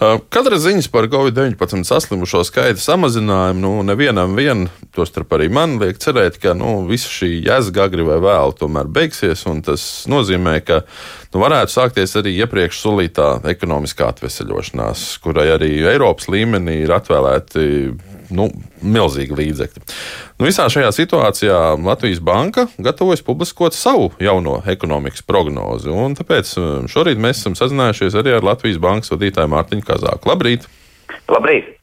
Katra ziņas par Covid-19 saslimušo skaita samazinājumu, nu, nevienam vien, tostarp arī man, liek cerēt, ka nu, visa šī jēzga agri vai vēl tomēr beigsies. Tas nozīmē, ka nu, varētu sākties arī iepriekš solītā ekonomiskā atvesaļošanās, kurai arī Eiropas līmenī ir atvēlēti nu, milzīgi līdzekļi. Nu, visā šajā situācijā Latvijas Banka gatavojas publiskot savu jauno ekonomikas prognozi. Tāpēc um, šorīt mēs esam sazinājušies arī ar Latvijas Bankas vadītāju Mārtiņu Kazāku. Labrīt! Labrīt!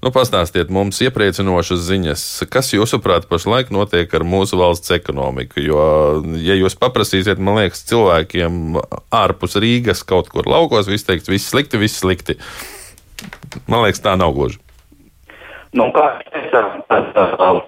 Nu, pastāstiet mums iepriecinošas ziņas, kas jūsuprāt pašlaik notiek ar mūsu valsts ekonomiku. Jo, ja jūs paprasīsiet, man liekas, cilvēkiem ārpus Rīgas kaut kur laukos, viss teiks, viss slikti, viss slikti. Man liekas, tā nav gluži. Nu, kā jau teicu,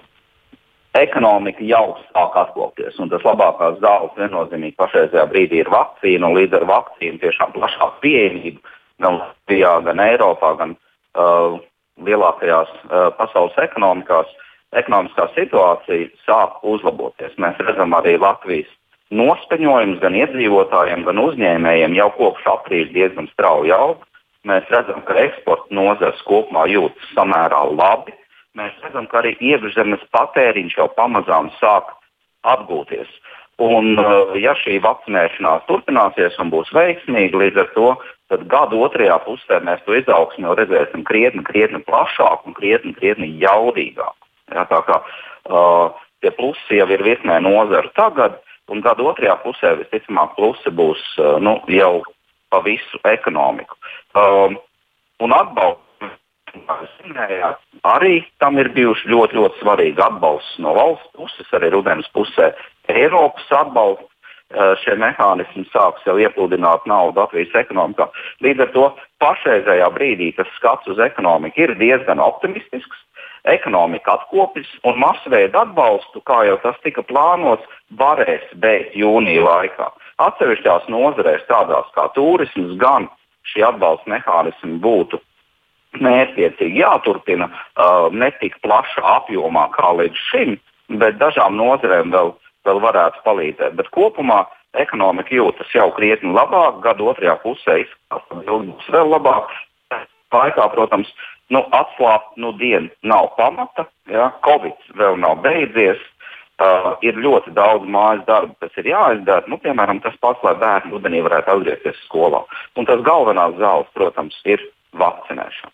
ekonomika jau sāk atkopties. Tas labākās zāles viennozīmīgi pašreizajā brīdī ir vakcīna, līdz ar vakcīnu tiešām plašāku pieejamību gan Latvijā, gan Eiropā, gan uh, lielākajās uh, pasaules ekonomikās. Ekonomiskā situācija sāk uzlaboties. Mēs redzam arī Latvijas noskaņojumus gan iedzīvotājiem, gan uzņēmējiem jau kopš aprīļa diezgan strauji aug. Mēs redzam, ka eksporta nozars kopumā jūtas samērā labi. Mēs redzam, ka arī iekšzemes patēriņš jau pamazām sāk atgūties. Un, uh, ja šī vakcinēšanās turpināsies un būs veiksmīga, līdz ar to gada otrajā pusē mēs to izaugsmu jau redzēsim krietni, krietni plašāku un krietni, krietni jaudīgāku. Ja, tā kā uh, tie plusi jau ir virknē nozaru tagad, un gada otrajā pusē visticamāk plusi būs uh, nu, jau pa visu ekonomiku. Um, un atbalsts, arī tam ir bijuši ļoti, ļoti svarīgi atbalsts no valsts puses, arī rudens pusē. Eiropas atbalsts uh, šie mehānismi sāks jau iepludināt naudu Latvijas ekonomikā. Līdz ar to pašreizējā brīdī tas skats uz ekonomiku ir diezgan optimistisks. Ekonomika atkopjas un masveida atbalstu, kā jau tas tika plānots, varēs beigt jūnija laikā. Atsevišķās nozarēs, tādās kā turisms, gan šie atbalsta mehānismi būtu mērķiecīgi jāturpina, uh, ne tik plašā apjomā kā līdz šim, bet dažām nozarēm vēl, vēl varētu palīdzēt. Bet kopumā ekonomika jūtas jau krietni labāk, gada otrajā pusē izskatās, ka būs vēl labāk. Laikā, protams, nu, atslābt nu, dienu nav pamata, ja, Covid vēl nav beidzies, Uh, ir ļoti daudz mājas darbu, kas ir jāizdara. Nu, piemēram, tas pats, lai bērni rudenī varētu atgriezties skolā. Un tas galvenās zāles, protams, ir vakcinēšana.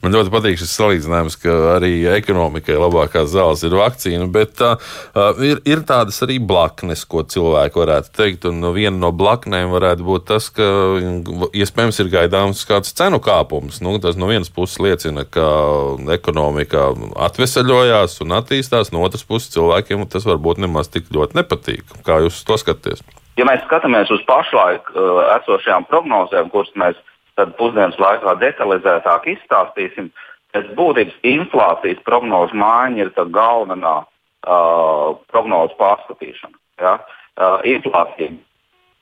Man ļoti patīk šis salīdzinājums, ka arī ekonomikai labākās zāles ir vakcīna, bet uh, ir, ir tādas arī blaknes, ko cilvēki varētu teikt. Un viena no blaknēm varētu būt tas, ka iespējams ir gaidāms kāds cenu kāpums. Nu, tas no vienas puses liecina, ka ekonomika atvesaļojās un attīstās, no otras puses cilvēkiem tas varbūt nemaz tik ļoti nepatīk. Kā jūs to skatāties? Ja mēs skatāmies uz pašlaik uh, esošajām prognozēm, kuras mēs tad pusdienas laikā detalizētāk izstāstīsim. Pēc būtības inflācijas prognožu maiņa ir tā galvenā uh, prognožu pārskatīšana. Ja? Uh, inflācija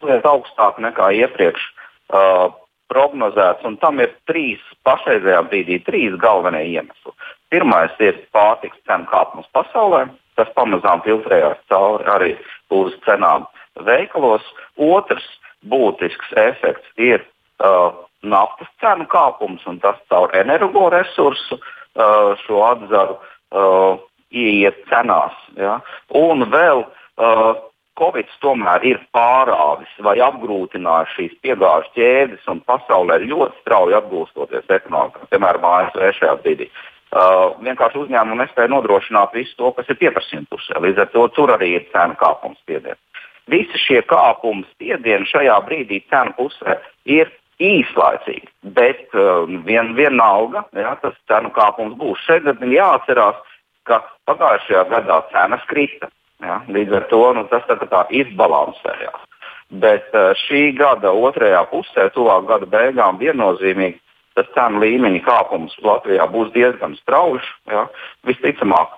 ir augstāka nekā iepriekš uh, prognozēts, un tam ir trīs, pašreizējā brīdī trīs galvenie iemesli. Pirmais ir pārtiks cenu kāpums pasaulē, tas pamazām filtrējās cauri arī uz cenām veikalos. Otrs būtisks efekts ir uh, naftas cenu kāpums un tas caur energoresursu uh, šo atzaru uh, ieiet cenās. Ja? Un vēl uh, Covid tomēr ir pārāvis vai apgrūtinājis šīs piegāžu ķēdes un pasaulē ļoti strauji atgūstoties ekonomikā, piemēram, ASV šajā brīdī. Uh, vienkārši uzņēmumi nespēja nodrošināt visu to, kas ir pieprasījuma pusē. Līdz ar to tur arī ir cenu kāpums spiediens. Visi šie kāpumi spiedieni šajā brīdī cenu pusē ir īslaicīgi, bet uh, vien, vienalga ja, tas cenu kāpums būs. Šeit ir jāatcerās, ka pagājušajā gadā cenas krita. Ja, līdz ar to nu, tas tā, tā izbalansējās. Bet uh, šī gada otrajā pusē, tuvāk gada beigām, viennozīmīgi tas cenu līmeņa kāpums Latvijā būs diezgan strauji. Visticamāk,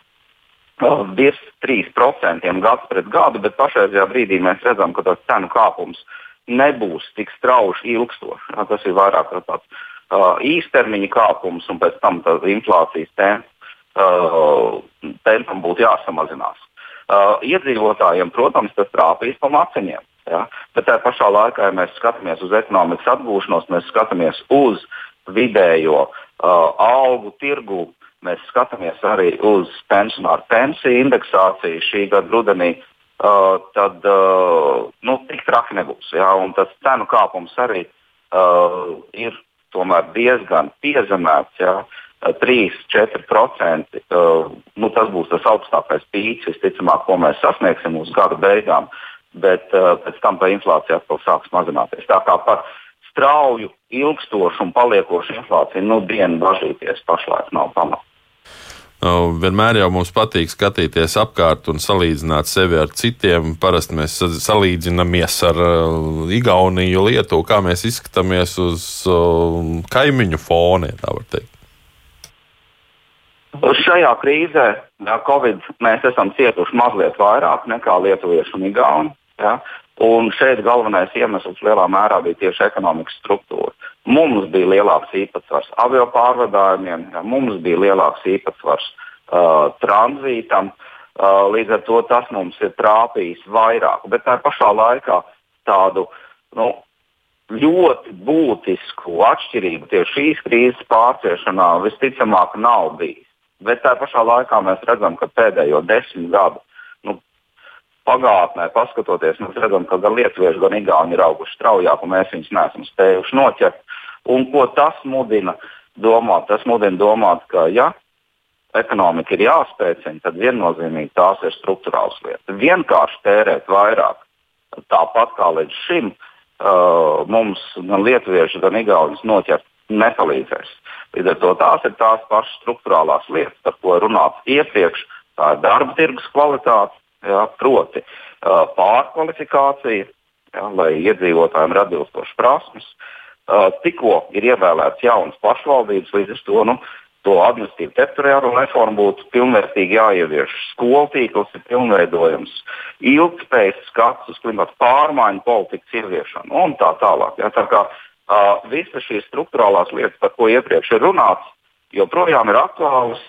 uh, virs 3% gads pret gadu, bet pašreizajā brīdī mēs redzam, ka tas cenu kāpums ir nebūs tik strauji ilgstoši. Ja, tas ir vairāk tāds uh, īstermiņa kāpums, un pēc tam inflācijas temp, uh, tempam būtu jāsamazinās. Uh, iedzīvotājiem, protams, tas trāpīs pa maciņiem. Ja? Bet tajā pašā laikā, ja mēs skatāmies uz ekonomikas atgūšanos, mēs skatāmies uz vidējo uh, algu tirgu. Mēs skatāmies arī uz pensionāru pensiju indeksāciju šī gada rudenī. Uh, tad uh, nu, tik traki nebūs. Jā, un tas cenu kāpums arī uh, ir diezgan piezemēts. Jā. 3-4%. Uh, nu, tas būs tas augstākais pīks, visticamāk, ko mēs sasniegsim uz gada beigām. Bet uh, pēc tam tā inflācija atkal sāks mazināties. Tā kā par strauju, ilgstošu un paliekošu inflāciju nu, dienu bažīties pašlaik nav pamata. Vienmēr jau mums patīk skatīties apkārt un salīdzināt sevi ar citiem. Parasti mēs salīdzinamies ar uh, Igauniju, Lietuvu, kā mēs izskatāmies uz uh, kaimiņu fona, tā var teikt. Šajā krīzē, Covid, mēs esam cietuši mazliet vairāk nekā lietuvieši un igauni. Ja, un šeit galvenais iemesls lielā mērā bija tieši ekonomikas struktūra. Mums bija lielāks īpatsvars avio pārvadājumiem, mums bija lielāks īpatsvars uh, tranzītam. Uh, līdz ar to tas mums ir trāpījis vairāk. Bet tā pašā laikā tādu nu, ļoti būtisku atšķirību tieši šīs krīzes pārciešanā visticamāk nav bijis. Bet tā pašā laikā mēs redzam, ka pēdējo desmit gadu nu, pagātnē, paskatoties, mēs redzam, ka gan lietuvieši, gan igauni ir auguši straujāk, un mēs viņus neesam spējuši noķert. Un ko tas mudina domāt? Tas mudina domāt, ka ja ekonomika ir jāspēcina, tad viennozīmīgi tās ir struktūrāls lietas. Vienkārši tērēt vairāk, tāpat kā līdz šim, uh, mums gan lietuvieši, gan igauni noķert nepalīdzēs. Līdz ar to tās ir tās pašas struktūrālās lietas, par ko runāts iepriekš. Tā ir darba tirgus kvalitāte, jā, proti uh, pārkvalifikācija, jā, lai iedzīvotājiem ir atbilstošas prasmes. Uh, tikko ir ievēlēts jaunas pašvaldības, līdz ar to nu, to administratīvu teritoriālo reformu būtu pilnvērtīgi jāievieš. Skolu tīkls ir pilnveidojams, ilgspējas skats uz klimatu pārmaiņu politikas ieviešanu un tā tālāk. Ja, tā kā Uh, visas šīs struktūrālās lietas, par ko iepriekš ir runāts, joprojām ir aktuālas.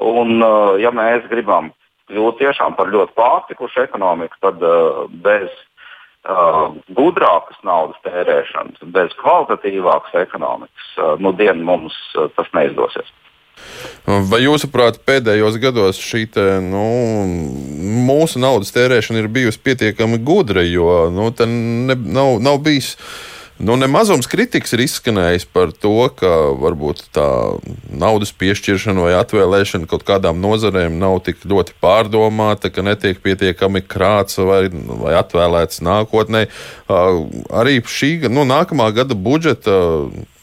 Un, uh, ja mēs gribam kļūt tiešām par ļoti pārtikušu ekonomiku, tad uh, bez uh, gudrākas naudas tērēšanas, bez kvalitatīvākas ekonomikas, uh, nu, dienu mums uh, tas neizdosies. Vai jūsuprāt, pēdējos gados šī te, nu, mūsu naudas tērēšana ir bijusi pietiekami gudra, jo nu, ne, nav, nav bijis Nu, Nemazums kritikas ir izskanējis par to, ka varbūt tā naudas piešķiršana vai atvēlēšana kaut kādām nozarēm nav tik ļoti pārdomāta, ka netiek pietiekami krāts vai, vai atvēlēts nākotnē. Arī šī nu, nākamā gada budžeta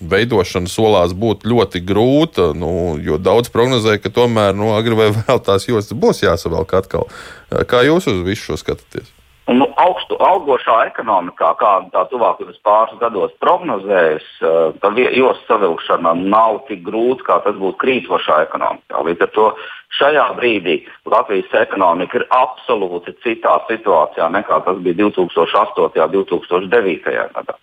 veidošana solās būt ļoti grūta, nu, jo daudz prognozēja, ka tomēr nu, agri vai vēl tās jostas būs jāsavelk atkal. Kā jūs uz visu šo skatāties? Nu, augstu augošā ekonomikā, kāda tā tuvākajos pāris gados prognozējas, eh, tad jostu savilkšana nav tik grūta, kā tas būtu krītošā ekonomikā. Līdz ar to šajā brīdī Latvijas ekonomika ir absolūti citā situācijā nekā tas bija 2008. un 2009. gadā.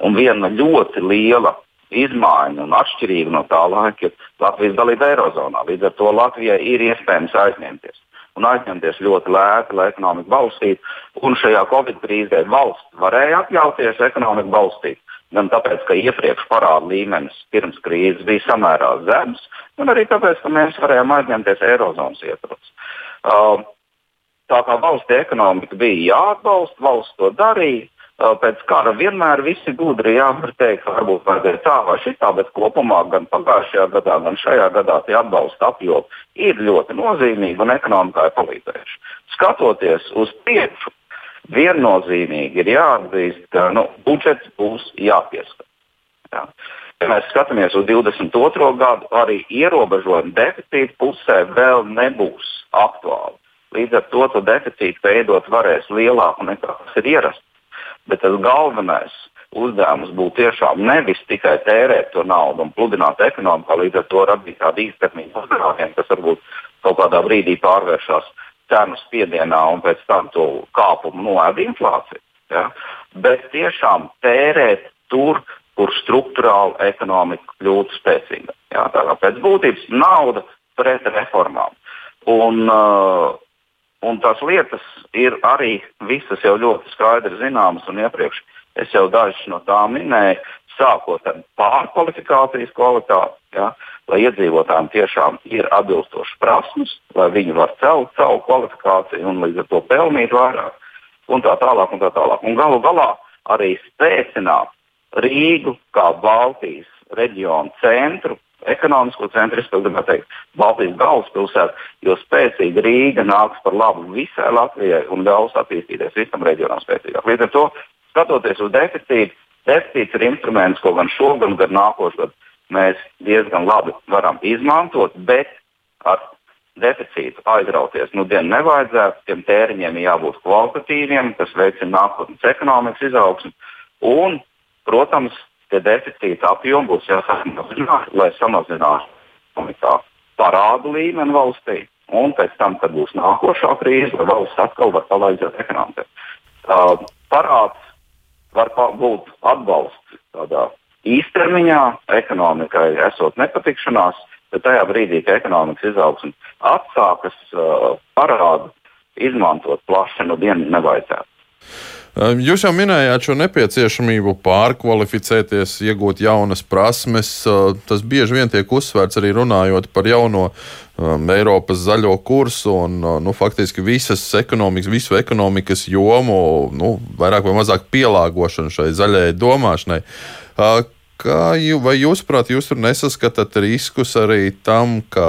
Un viena ļoti liela izmaiņa un atšķirība no tā laika ir Latvijas dalība Eirozonā. Līdz ar to Latvijai ir iespējams aizņemties un aizņemties ļoti lēti, lai ekonomiku balstītu. Un šajā Covid krīzē valsts varēja atļauties ekonomiku balstīt. Gan tāpēc, ka iepriekš parāda līmenis pirms krīzes bija samērā zems, gan arī tāpēc, ka mēs varējām aizņemties Eirozonas ietvaros. Uh, tā kā valsts ekonomika bija jāatbalsta, valsts to darīja. Pēc kara vienmēr visi gudri jāvar teikt, varbūt vajadzēja tā vai šitā, bet kopumā gan pagājušajā gadā, gan šajā gadā tie atbalsta apjomi ir ļoti nozīmīgi un ekonomikai palīdzējuši. Skatoties uz priekšu, viennozīmīgi ir jāatzīst, ka nu, budžets būs jāpieskata. Jā. Ja mēs skatāmies uz 22. gadu, arī ierobežojumi deficīta pusē vēl nebūs aktuāli. Līdz ar to, to deficītu veidot varēs lielāku nekā tas ir ierasts. Bet tas galvenais uzdevums būtu tiešām nevis tikai tērēt to naudu un pludināt ekonomiku, līdz ar to radīt tādu īstermiņu uzdevumiem, kas varbūt kaut kādā brīdī pārvēršas cenu spiedienā un pēc tam to kāpumu noēd inflācija. Ja? Bet tiešām tērēt tur, kur struktūrāli ekonomika kļūtu spēcīga. Ja? Tā kā pēc būtības nauda pret reformām. Un, uh, Un tās lietas ir arī visas jau ļoti skaidri zināmas, un iepriekš es jau dažas no tām minēju. sākot ar pārkvalifikācijas kvalitāti, ja, lai iedzīvotājiem tiešām ir atbilstošas prasmes, lai viņi var celt savu kvalifikāciju un līdz ar to pelnīt vairāk, un tā tālāk. Un tā tālāk. Un galu galā arī spēcināt Rīgu kā Baltijas reģionu centru, ekonomisko centru, es gribētu teikt, Baltijas galvaspilsētu, jo spēcīga Rīga nāks par labu visai Latvijai un ļaus attīstīties visam reģionam spēcīgāk. Līdz ar to, skatoties uz deficītu, deficīts ir instruments, ko gan šogad, gan nākošais gads mēs diezgan labi varam izmantot, bet ar deficītu aizrauties nu dienu nevajadzētu. Tiem tēriņiem jābūt kvalitatīviem, kas veicina nākotnes ekonomikas izaugsmu. Un, protams, tie deficīta apjomi būs jāsamazina, lai samazinātu parādu līmeni valstī. Un pēc tam, kad būs nākošā krīze, lai valsts atkal var palaidot ekonomiku. Uh, parāds var būt atbalsts tādā īstermiņā ekonomikai esot nepatikšanās, bet tajā brīdī, kad ekonomikas izaugsme atsākas, uh, parādu izmantot plaši no nu dienas nevajadzētu. Jūs jau minējāt šo nepieciešamību pārkvalificēties, iegūt jaunas prasmes. Tas bieži vien tiek uzsvērts arī runājot par jauno Eiropas zaļo kursu un nu, faktiski visas ekonomikas, visu ekonomikas jomu, nu, vairāk vai mazāk pielāgošanu šai zaļajai domāšanai. Kā jū, vai jūs, prāt, jūs tur nesaskatāt riskus arī tam, ka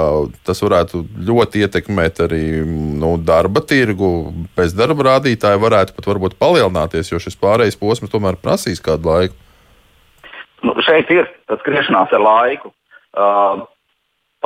tas varētu ļoti ietekmēt arī nu, darba tirgu? Bezdarba rādītāji varētu pat varbūt palielināties, jo šis pārējais posms tomēr prasīs kādu laiku. Nu, šeit ir tas skriešanās ar laiku. Uh,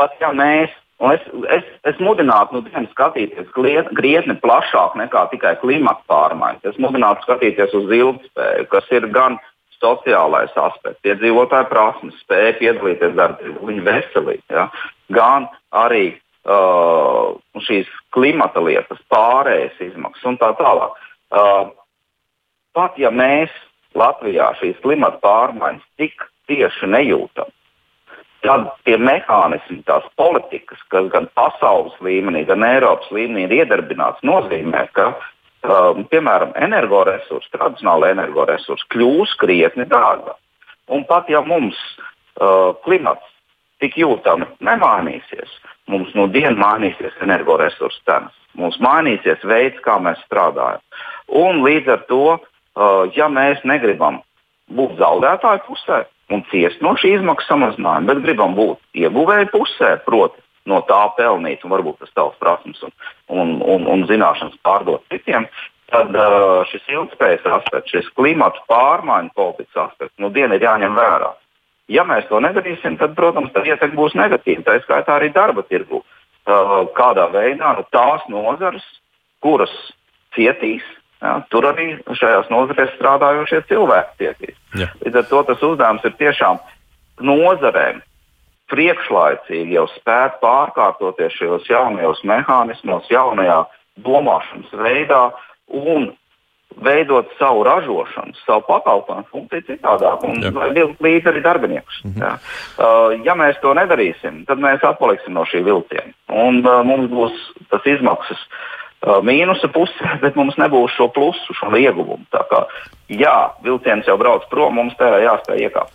pat ja mēs, es, es, es mudinātu nu, skatīties krietni plašāk nekā tikai klimata pārmaiņas. Es mudinātu skatīties uz ilgspēju, kas ir gan uh, sociālais aspekts, iedzīvotāju prasmes, spēja piedalīties darbā, viņa veselība, ja? gan arī uh, šīs klimata lietas, pārējais izmaksas un tā tālāk. Uh, pat ja mēs Latvijā šīs klimata pārmaiņas tik tieši nejūtam, tad tie mehānismi, tās politikas, kas gan pasaules līmenī, gan Eiropas līmenī ir iedarbināts, nozīmē, ka uh, um, piemēram, energoresursi, tradicionāli energoresursi kļūs krietni dārgāki. Un pat ja mums uh, klimats tik jūtami nemainīsies, mums no dienas mainīsies energoresursu cenas, mums mainīsies veids, kā mēs strādājam. Un līdz ar to, uh, ja mēs negribam būt zaudētāju pusē un ciest no šī izmaksu samazinājuma, bet gribam būt ieguvēju pusē, proti, no tā pelnīt, un varbūt tas tavs prasmes un, un, un, un zināšanas pārdot citiem, tad uh, šis ilgspējas aspekts, šis klimata pārmaiņu politikas aspekts, nu, diena ir jāņem vērā. Ja mēs to nedarīsim, tad, protams, tā ietekme būs negatīva. Tā skaitā arī darba tirgu. Uh, kādā veidā nu, tās nozares, kuras cietīs, ja, tur arī šajās nozarēs strādājošie cilvēki cietīs. Ja. Līdz ar to tas uzdevums ir tiešām nozarēm priekšlaicīgi jau spēt pārkārtoties šajos jaunajos mehānismos, jaunajā domāšanas veidā un veidot savu ražošanu, savu pakalpojumu funkciju citādāk un vilkt līdzi arī darbiniekus. Mm -hmm. ja. Uh, ja mēs to nedarīsim, tad mēs atpaliksim no šī vilciena. Un uh, mums būs tas izmaksas uh, mīnusa pusē, bet mums nebūs šo plusu, šo ieguvumu. Tā kā jā, vilciens jau brauc prom, mums tajā jāspēj iekāpt.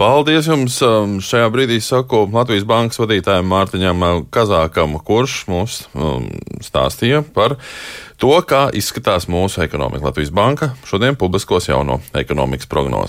Paldies jums! Um, šajā brīdī saku Latvijas bankas vadītājam Mārtiņam Kazākam, kurš mums um, stāstīja par to, kā izskatās mūsu ekonomika. Latvijas banka šodien publiskos jauno ekonomikas prognozi.